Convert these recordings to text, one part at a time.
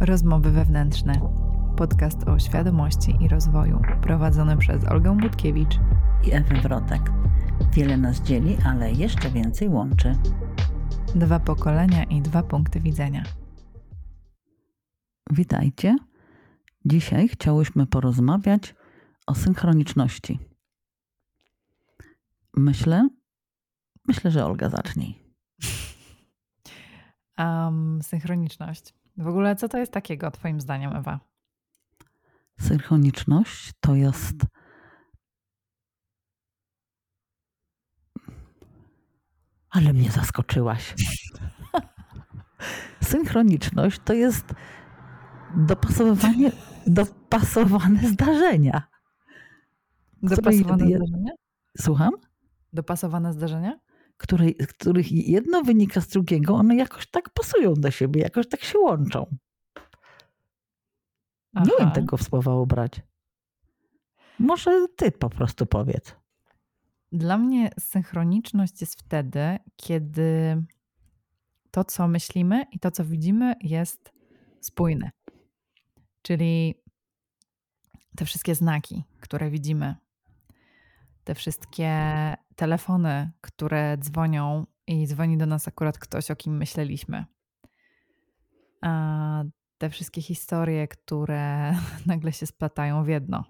Rozmowy wewnętrzne. Podcast o świadomości i rozwoju, prowadzony przez Olgę Budkiewicz i Ewę Wrotek. Wiele nas dzieli, ale jeszcze więcej łączy. Dwa pokolenia i dwa punkty widzenia. Witajcie. Dzisiaj chciałyśmy porozmawiać o synchroniczności. Myślę, myślę, że Olga zacznij. Um, synchroniczność. W ogóle co to jest takiego, Twoim zdaniem, Ewa? Synchroniczność to jest. Ale mnie zaskoczyłaś. Synchroniczność to jest dopasowywanie, dopasowane zdarzenia. Dopasowane zdarzenia? Słucham? Dopasowane zdarzenia? Której, których jedno wynika z drugiego, one jakoś tak pasują do siebie, jakoś tak się łączą. Aha. Nie wiem tego w słowa ubrać. Może ty po prostu powiedz. Dla mnie synchroniczność jest wtedy, kiedy to, co myślimy i to, co widzimy, jest spójne. Czyli te wszystkie znaki, które widzimy, te wszystkie telefony, które dzwonią i dzwoni do nas akurat ktoś, o kim myśleliśmy. A te wszystkie historie, które nagle się splatają w jedno.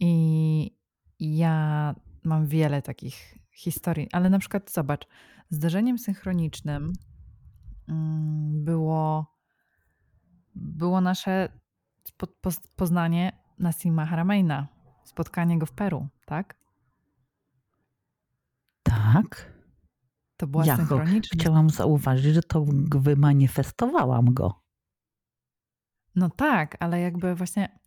I ja mam wiele takich historii, ale na przykład zobacz, zdarzeniem synchronicznym mm, było, było nasze poznanie Nasima Harameina, spotkanie go w Peru, tak? Tak. To była ja synchroniczność. Chciałam zauważyć, że to wymanifestowałam go. No tak, ale jakby właśnie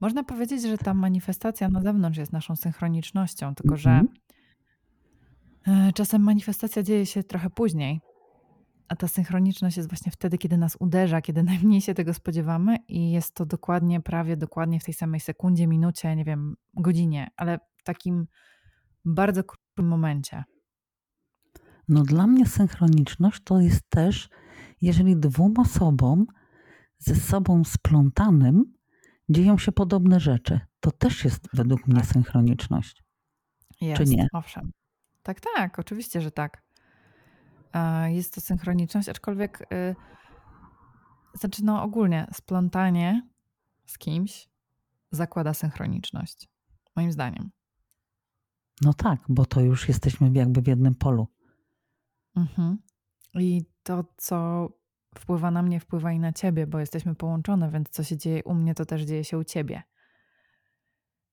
można powiedzieć, że ta manifestacja na zewnątrz jest naszą synchronicznością, tylko że mm -hmm. czasem manifestacja dzieje się trochę później, a ta synchroniczność jest właśnie wtedy, kiedy nas uderza, kiedy najmniej się tego spodziewamy i jest to dokładnie, prawie dokładnie w tej samej sekundzie, minucie, nie wiem, godzinie, ale w takim bardzo krótkim momencie. No dla mnie synchroniczność to jest też, jeżeli dwóm osobom ze sobą splątanym dzieją się podobne rzeczy. To też jest według mnie tak. synchroniczność. Jest, Czy nie? Owszem. Tak, tak, oczywiście, że tak. Jest to synchroniczność, aczkolwiek y, znaczy no ogólnie splątanie z kimś zakłada synchroniczność. Moim zdaniem. No tak, bo to już jesteśmy jakby w jednym polu. Mhm. I to, co wpływa na mnie, wpływa i na ciebie, bo jesteśmy połączone, więc co się dzieje u mnie, to też dzieje się u ciebie.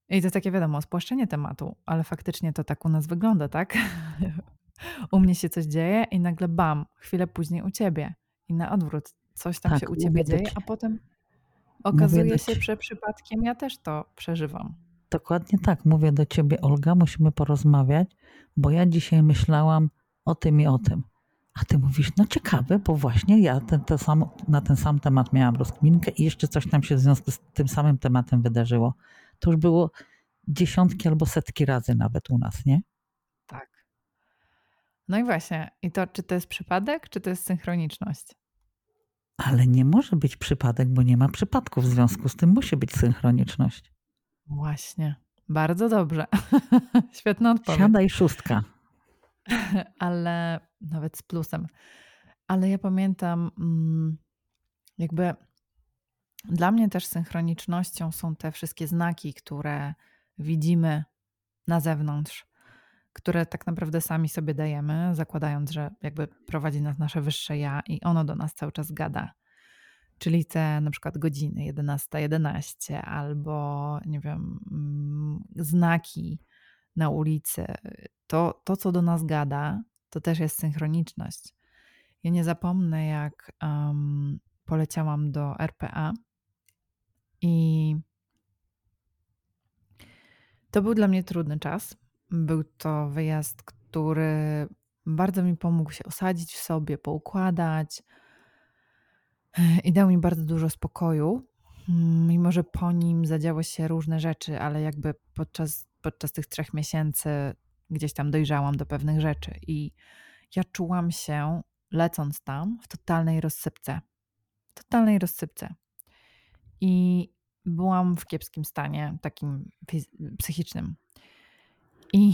I to takie wiadomo, spłaszczenie tematu, ale faktycznie to tak u nas wygląda, tak? u mnie się coś dzieje i nagle bam, chwilę później u ciebie. I na odwrót, coś tam tak, się u ciebie dzieje, a potem okazuje się, że przypadkiem ja też to przeżywam. Dokładnie tak, mówię do ciebie, Olga, musimy porozmawiać, bo ja dzisiaj myślałam o tym i o tym. A ty mówisz, no ciekawe, bo właśnie ja ten, ten sam, na ten sam temat miałam rozkminkę i jeszcze coś tam się w związku z tym samym tematem wydarzyło. To już było dziesiątki albo setki razy nawet u nas, nie? Tak. No i właśnie, i to czy to jest przypadek, czy to jest synchroniczność? Ale nie może być przypadek, bo nie ma przypadku. W związku z tym musi być synchroniczność. Właśnie. Bardzo dobrze. Świetna odpowiedź. Siadaj szóstka. Ale nawet z plusem. Ale ja pamiętam, mm, jakby dla mnie też synchronicznością są te wszystkie znaki, które widzimy na zewnątrz, które tak naprawdę sami sobie dajemy, zakładając, że jakby prowadzi nas nasze wyższe ja i ono do nas cały czas gada. Czyli te na przykład godziny 11.11 11, albo nie wiem, mm, znaki na ulicy. To, to, co do nas gada, to też jest synchroniczność. Ja nie zapomnę, jak um, poleciałam do RPA i to był dla mnie trudny czas. Był to wyjazd, który bardzo mi pomógł się osadzić w sobie, poukładać i dał mi bardzo dużo spokoju. Mimo, że po nim zadziały się różne rzeczy, ale jakby podczas, podczas tych trzech miesięcy gdzieś tam dojrzałam do pewnych rzeczy i ja czułam się, lecąc tam, w totalnej rozsypce. totalnej rozsypce. I byłam w kiepskim stanie, takim psychicznym. I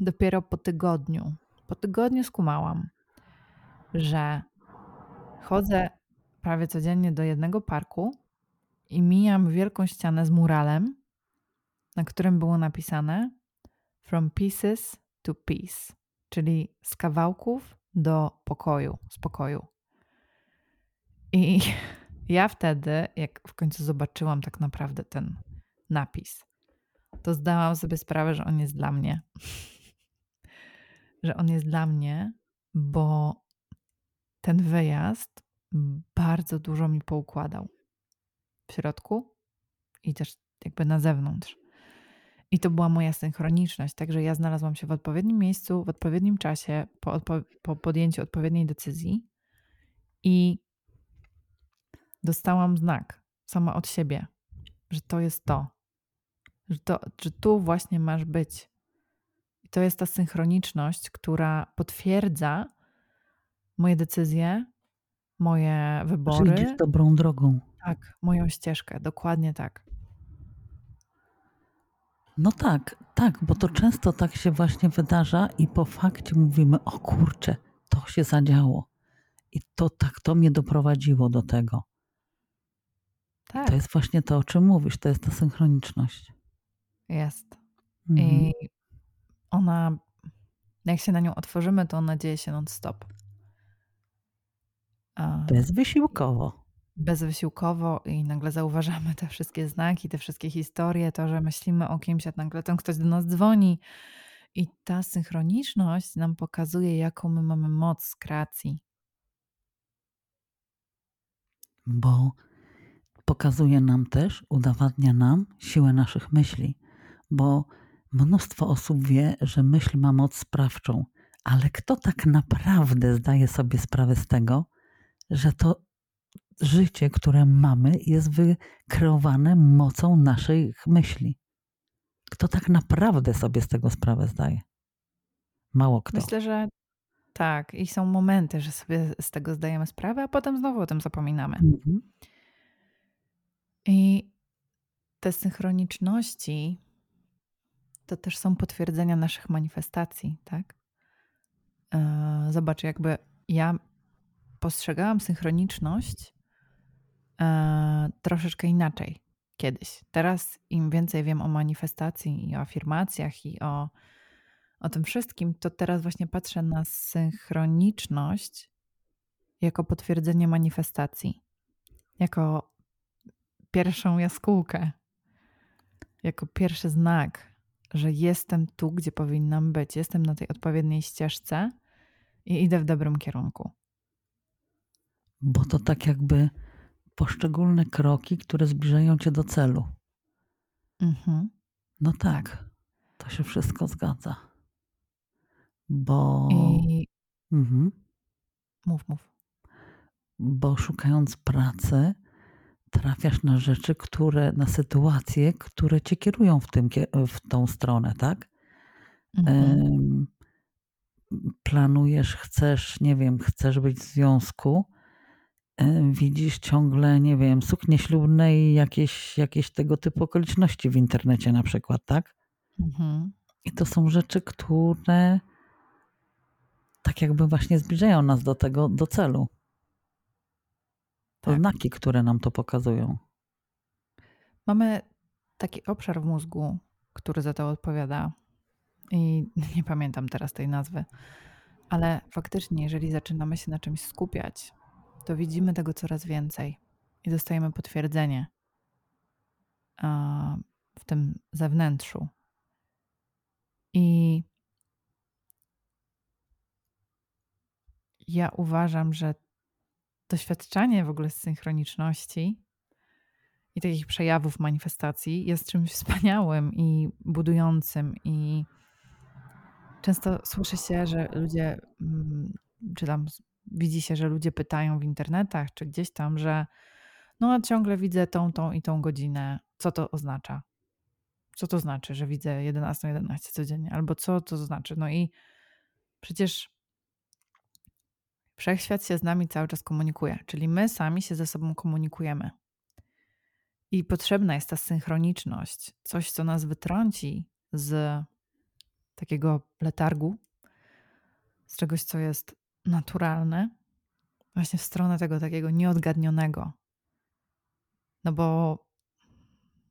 dopiero po tygodniu, po tygodniu skumałam, że chodzę prawie codziennie do jednego parku i mijam wielką ścianę z muralem, na którym było napisane From pieces to peace, czyli z kawałków do pokoju, spokoju. I ja wtedy, jak w końcu zobaczyłam tak naprawdę ten napis, to zdałam sobie sprawę, że on jest dla mnie. że on jest dla mnie, bo ten wyjazd bardzo dużo mi poukładał w środku i też jakby na zewnątrz. I to była moja synchroniczność, także ja znalazłam się w odpowiednim miejscu, w odpowiednim czasie, po, po podjęciu odpowiedniej decyzji i dostałam znak sama od siebie, że to jest to, że, to, że tu właśnie masz być. I to jest ta synchroniczność, która potwierdza moje decyzje, moje wybory. Że idziesz dobrą drogą. Tak, moją ścieżkę, dokładnie tak. No tak, tak, bo to często tak się właśnie wydarza i po fakcie mówimy, o kurczę, to się zadziało. I to tak, to mnie doprowadziło do tego. Tak. To jest właśnie to, o czym mówisz, to jest ta synchroniczność. Jest. Mhm. I ona, jak się na nią otworzymy, to ona dzieje się non-stop. Bezwysiłkowo. Bezwysiłkowo i nagle zauważamy te wszystkie znaki, te wszystkie historie, to, że myślimy o kimś, a nagle ten ktoś do nas dzwoni. I ta synchroniczność nam pokazuje, jaką my mamy moc kreacji. Bo pokazuje nam też, udowadnia nam siłę naszych myśli, bo mnóstwo osób wie, że myśl ma moc sprawczą, ale kto tak naprawdę zdaje sobie sprawę z tego, że to życie, które mamy, jest wykreowane mocą naszych myśli? Kto tak naprawdę sobie z tego sprawę zdaje? Mało kto. Myślę, że tak. I są momenty, że sobie z tego zdajemy sprawę, a potem znowu o tym zapominamy. Mhm. I te synchroniczności to też są potwierdzenia naszych manifestacji, tak? E, zobacz, jakby ja postrzegałam synchroniczność e, troszeczkę inaczej kiedyś. Teraz im więcej wiem o manifestacji i o afirmacjach i o, o tym wszystkim, to teraz właśnie patrzę na synchroniczność jako potwierdzenie manifestacji, jako pierwszą jaskółkę, jako pierwszy znak, że jestem tu, gdzie powinnam być, jestem na tej odpowiedniej ścieżce i idę w dobrym kierunku. Bo to tak jakby poszczególne kroki, które zbliżają cię do celu. Mhm. No tak, to się wszystko zgadza. Bo. I... Mhm. Mów, mów. Bo szukając pracy, trafiasz na rzeczy, które, na sytuacje, które cię kierują w, tym, w tą stronę, tak? Mhm. Planujesz, chcesz, nie wiem, chcesz być w związku, widzisz ciągle, nie wiem, suknie ślubne i jakieś, jakieś tego typu okoliczności w internecie na przykład, tak? Mhm. I to są rzeczy, które tak jakby właśnie zbliżają nas do tego, do celu. To tak. znaki, które nam to pokazują. Mamy taki obszar w mózgu, który za to odpowiada. I nie pamiętam teraz tej nazwy, ale faktycznie, jeżeli zaczynamy się na czymś skupiać, to widzimy tego coraz więcej i dostajemy potwierdzenie w tym zewnętrzu. I ja uważam, że doświadczanie w ogóle synchroniczności i takich przejawów manifestacji jest czymś wspaniałym i budującym. I często słyszy się, że ludzie, mm, czy tam widzi się, że ludzie pytają w internetach, czy gdzieś tam, że no ciągle widzę tą, tą i tą godzinę. Co to oznacza? Co to znaczy, że widzę 11.11 11 codziennie? Albo co to znaczy? No i przecież Wszechświat się z nami cały czas komunikuje, czyli my sami się ze sobą komunikujemy. I potrzebna jest ta synchroniczność, coś, co nas wytrąci z takiego letargu, z czegoś, co jest naturalne, właśnie w stronę tego takiego nieodgadnionego. No bo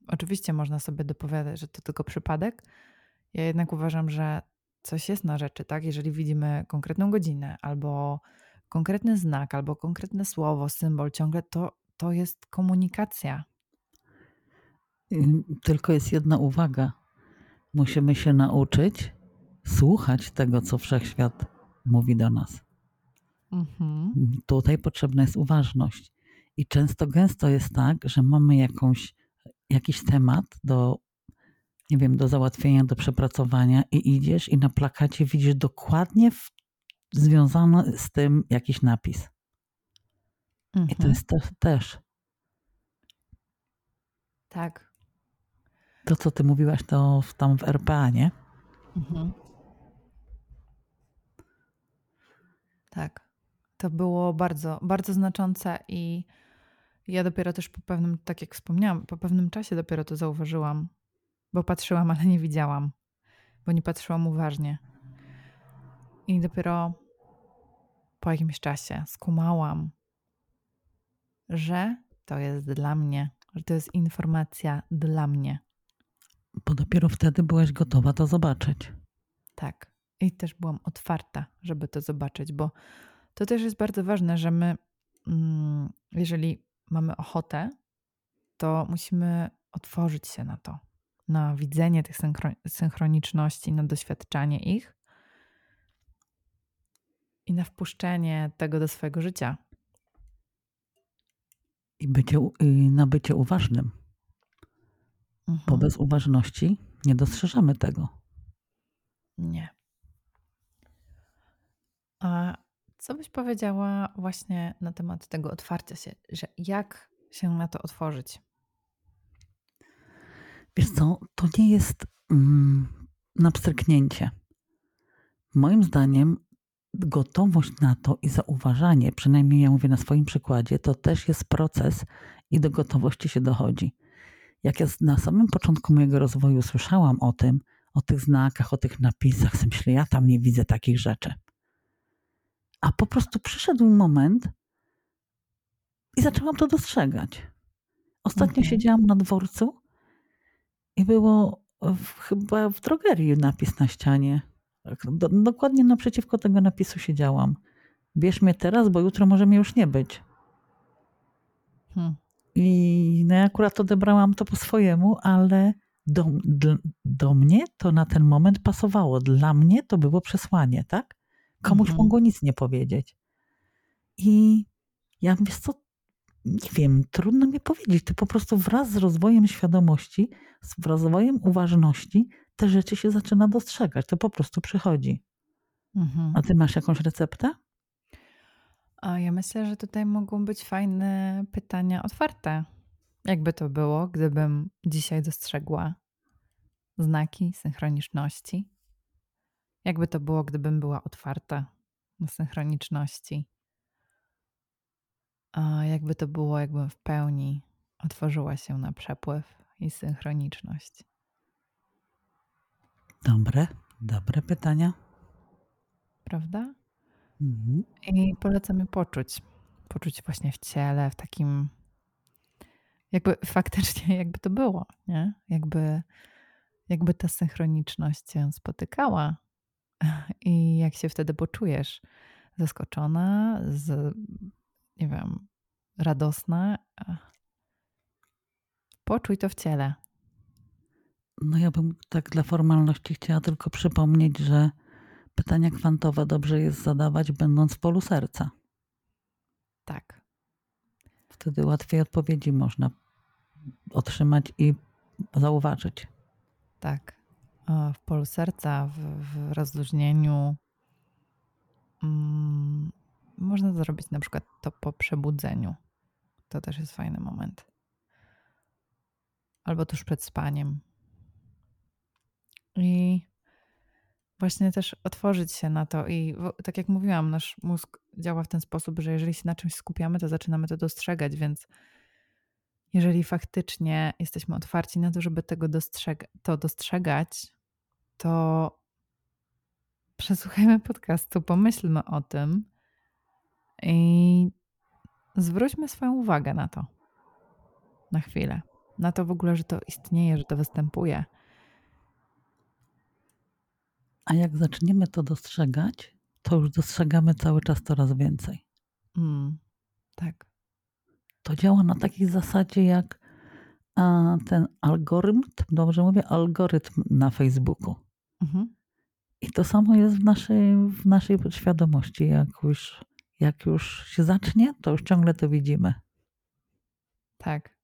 oczywiście można sobie dopowiadać, że to tylko przypadek. Ja jednak uważam, że coś jest na rzeczy, tak? Jeżeli widzimy konkretną godzinę albo konkretny znak, albo konkretne słowo, symbol, ciągle to, to jest komunikacja. Tylko jest jedna uwaga. Musimy się nauczyć słuchać tego, co wszechświat mówi do nas. Mhm. Tutaj potrzebna jest uważność. I często, gęsto jest tak, że mamy jakąś, jakiś temat do, nie wiem, do załatwienia, do przepracowania i idziesz i na plakacie widzisz dokładnie w, związany z tym jakiś napis. Mhm. I to mhm. jest te, też. Tak. To, co ty mówiłaś, to w, tam w RPA, nie? Mhm. Tak. To było bardzo, bardzo znaczące i ja dopiero też po pewnym, tak jak wspomniałam, po pewnym czasie dopiero to zauważyłam, bo patrzyłam, ale nie widziałam, bo nie patrzyłam uważnie. I dopiero po jakimś czasie skumałam, że to jest dla mnie, że to jest informacja dla mnie. Bo dopiero wtedy byłaś gotowa to zobaczyć. Tak. I też byłam otwarta, żeby to zobaczyć, bo to też jest bardzo ważne, że my, mm, jeżeli mamy ochotę, to musimy otworzyć się na to, na widzenie tych synchroniczności, na doświadczanie ich i na wpuszczenie tego do swojego życia. I bycie, na bycie uważnym. Mhm. Bo bez uważności nie dostrzeżemy tego. Nie. A co byś powiedziała właśnie na temat tego otwarcia się, że jak się na to otworzyć? Wiesz co, to nie jest mm. Moim zdaniem gotowość na to i zauważanie, przynajmniej ja mówię na swoim przykładzie, to też jest proces i do gotowości się dochodzi. Jak ja na samym początku mojego rozwoju słyszałam o tym, o tych znakach, o tych napisach, myślę, ja tam nie widzę takich rzeczy. A po prostu przyszedł moment i zaczęłam to dostrzegać. Ostatnio okay. siedziałam na dworcu i było w, chyba w drogerii napis na ścianie. Tak, do, dokładnie naprzeciwko tego napisu siedziałam. Bierz mnie teraz, bo jutro może mnie już nie być. Hmm. I no ja akurat odebrałam to po swojemu, ale do, do, do, mnie to na ten moment pasowało. Dla mnie to było przesłanie, tak? Komuś mhm. mogło nic nie powiedzieć. I ja wiesz co, nie wiem, trudno mi powiedzieć. To po prostu wraz z rozwojem świadomości, z rozwojem uważności, te rzeczy się zaczyna dostrzegać. To po prostu przychodzi. Mhm. A ty masz jakąś receptę? A ja myślę, że tutaj mogą być fajne pytania otwarte. Jakby to było, gdybym dzisiaj dostrzegła znaki synchroniczności? Jakby to było, gdybym była otwarta na synchroniczności? A jakby to było, jakbym w pełni otworzyła się na przepływ i synchroniczność? Dobre, dobre pytania. Prawda? Mhm. I polecam je poczuć. Poczuć właśnie w ciele, w takim. Jakby faktycznie, jakby to było, nie? Jakby, jakby ta synchroniczność cię spotykała i jak się wtedy poczujesz? Zaskoczona, z, nie wiem, radosna? Poczuj to w ciele. No ja bym tak dla formalności chciała tylko przypomnieć, że pytania kwantowe dobrze jest zadawać, będąc w polu serca. Tak. Wtedy łatwiej odpowiedzi można otrzymać i zauważyć. Tak w polu serca, w, w rozluźnieniu. Mm, można zrobić na przykład to po przebudzeniu. To też jest fajny moment. Albo tuż przed spaniem. I właśnie też otworzyć się na to i tak jak mówiłam, nasz mózg działa w ten sposób, że jeżeli się na czymś skupiamy, to zaczynamy to dostrzegać, więc jeżeli faktycznie jesteśmy otwarci na to, żeby tego dostrzeg to dostrzegać, to przesłuchajmy podcastu, pomyślmy o tym i zwróćmy swoją uwagę na to. Na chwilę. Na to w ogóle, że to istnieje, że to występuje. A jak zaczniemy to dostrzegać, to już dostrzegamy cały czas coraz więcej. Mm, tak. To działa na takiej zasadzie jak ten algorytm, dobrze mówię, algorytm na Facebooku. Mhm. I to samo jest w naszej, w naszej podświadomości. Jak już, jak już się zacznie, to już ciągle to widzimy. Tak.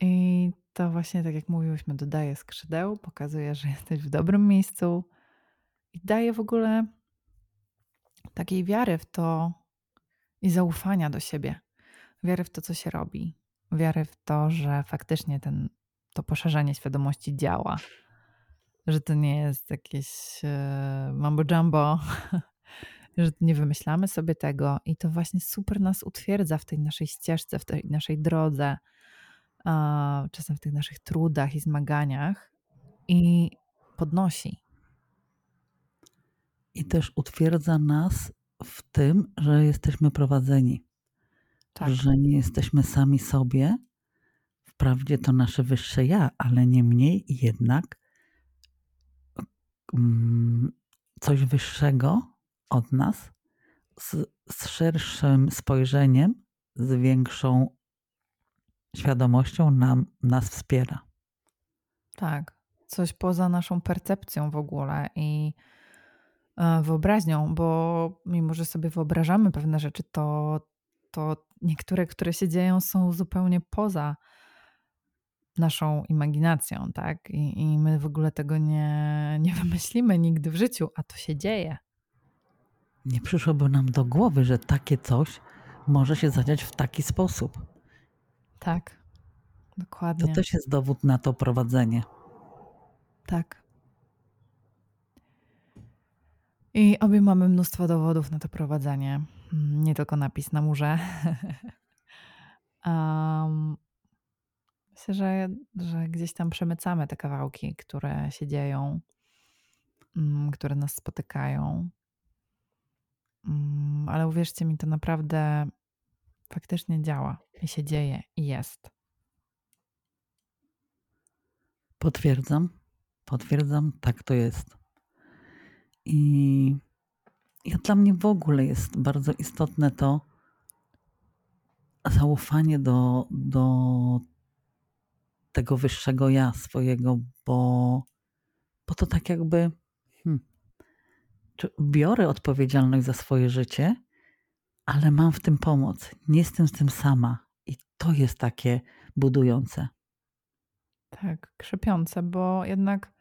I to właśnie, tak jak mówiłyśmy, dodaje skrzydeł, pokazuje, że jesteś w dobrym miejscu i daje w ogóle takiej wiary w to i zaufania do siebie. Wiary w to, co się robi. Wiary w to, że faktycznie ten, to poszerzanie świadomości działa. Że to nie jest jakieś e, mambo jumbo, że nie wymyślamy sobie tego i to właśnie super nas utwierdza w tej naszej ścieżce, w tej naszej drodze czasem w tych naszych trudach i zmaganiach i podnosi. I też utwierdza nas w tym, że jesteśmy prowadzeni. Tak. Że nie jesteśmy sami sobie. Wprawdzie to nasze wyższe ja, ale nie mniej jednak mm, coś wyższego od nas z, z szerszym spojrzeniem, z większą świadomością nam, nas wspiera. Tak, coś poza naszą percepcją w ogóle i e, wyobraźnią, bo mimo, że sobie wyobrażamy pewne rzeczy, to, to niektóre, które się dzieją, są zupełnie poza naszą imaginacją, tak? I, i my w ogóle tego nie, nie wymyślimy nigdy w życiu, a to się dzieje. Nie przyszłoby nam do głowy, że takie coś może się zadziać w taki sposób. Tak, dokładnie. To też jest dowód na to prowadzenie. Tak. I obie mamy mnóstwo dowodów na to prowadzenie. Mm, nie tylko napis na murze. um, myślę, że, że gdzieś tam przemycamy te kawałki, które się dzieją, um, które nas spotykają. Um, ale uwierzcie mi, to naprawdę faktycznie działa i się dzieje i jest. Potwierdzam, potwierdzam, tak to jest. I ja, dla mnie w ogóle jest bardzo istotne to zaufanie do, do tego wyższego ja swojego, bo, bo to tak jakby hmm, biorę odpowiedzialność za swoje życie ale mam w tym pomoc. Nie jestem z tym sama. I to jest takie budujące. Tak, krzepiące, bo jednak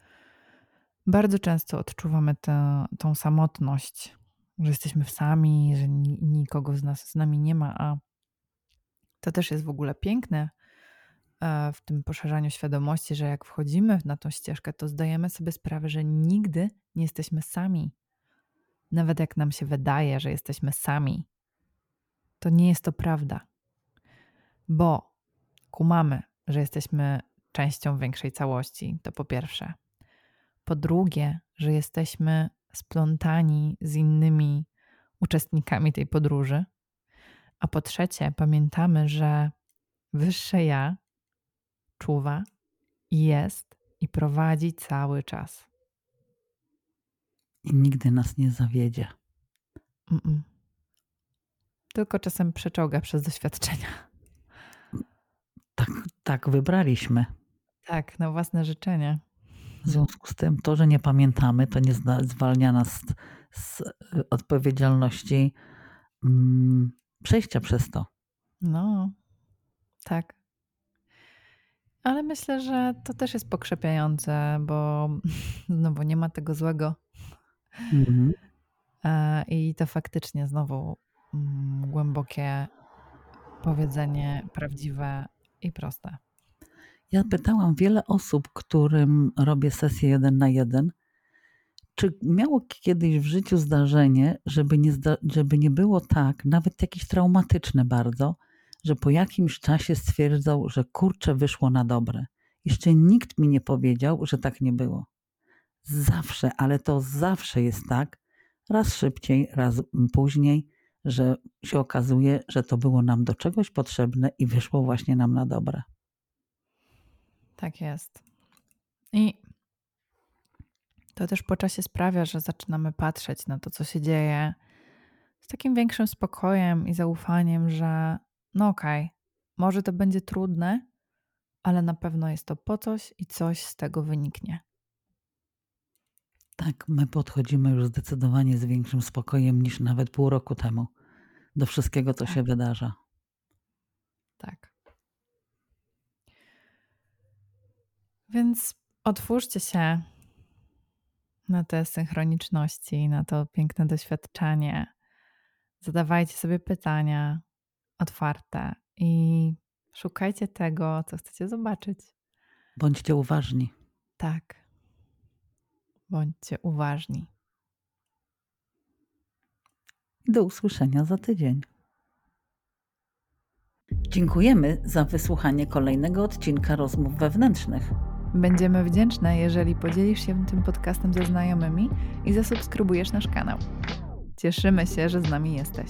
bardzo często odczuwamy tę, tą samotność, że jesteśmy sami, że nikogo z nas z nami nie ma, a to też jest w ogóle piękne w tym poszerzaniu świadomości, że jak wchodzimy na tą ścieżkę, to zdajemy sobie sprawę, że nigdy nie jesteśmy sami. Nawet jak nam się wydaje, że jesteśmy sami, to nie jest to prawda, bo kumamy, że jesteśmy częścią większej całości, to po pierwsze. Po drugie, że jesteśmy splątani z innymi uczestnikami tej podróży. A po trzecie, pamiętamy, że wyższe ja czuwa, jest i prowadzi cały czas. I nigdy nas nie zawiedzie. Mm -mm tylko czasem przeczołga przez doświadczenia. Tak, tak wybraliśmy. Tak, na własne życzenie. W związku z tym to, że nie pamiętamy, to nie zwalnia nas z, odpowiedzialności mm, przejścia przez to. No, tak. Ale myślę, że to też jest pokrzepiające, bo, no bo nie ma tego złego. Mhm. E, I to faktycznie znowu Mm, głębokie powiedzenie, prawdziwe i proste. Ja pytałam wiele osób, którym robię sesję jeden na jeden, czy miało kiedyś w życiu zdarzenie, żeby nie, żeby nie było tak, nawet jakieś traumatyczne bardzo, że po jakimś czasie stwierdzał, że kurczę wyszło na dobre. Jeszcze nikt mi nie powiedział, że tak nie było. Zawsze, ale to zawsze jest tak, raz szybciej, raz później, że się okazuje, że to było nam do czegoś potrzebne i wyszło właśnie nam na dobre. Tak jest. I to też po czasie sprawia, że zaczynamy patrzeć na to, co się dzieje z takim większym spokojem i zaufaniem, że no okej, okay, może to będzie trudne, ale na pewno jest to po coś i coś z tego wyniknie. Tak, my podchodzimy już zdecydowanie z większym spokojem niż nawet pół roku temu do wszystkiego, co tak. się wydarza. Tak. Więc otwórzcie się na te synchroniczności, na to piękne doświadczenie. Zadawajcie sobie pytania otwarte i szukajcie tego, co chcecie zobaczyć. Bądźcie uważni. Tak. Bądźcie uważni. Do usłyszenia za tydzień. Dziękujemy za wysłuchanie kolejnego odcinka rozmów wewnętrznych. Będziemy wdzięczne, jeżeli podzielisz się tym podcastem ze znajomymi i zasubskrybujesz nasz kanał. Cieszymy się, że z nami jesteś.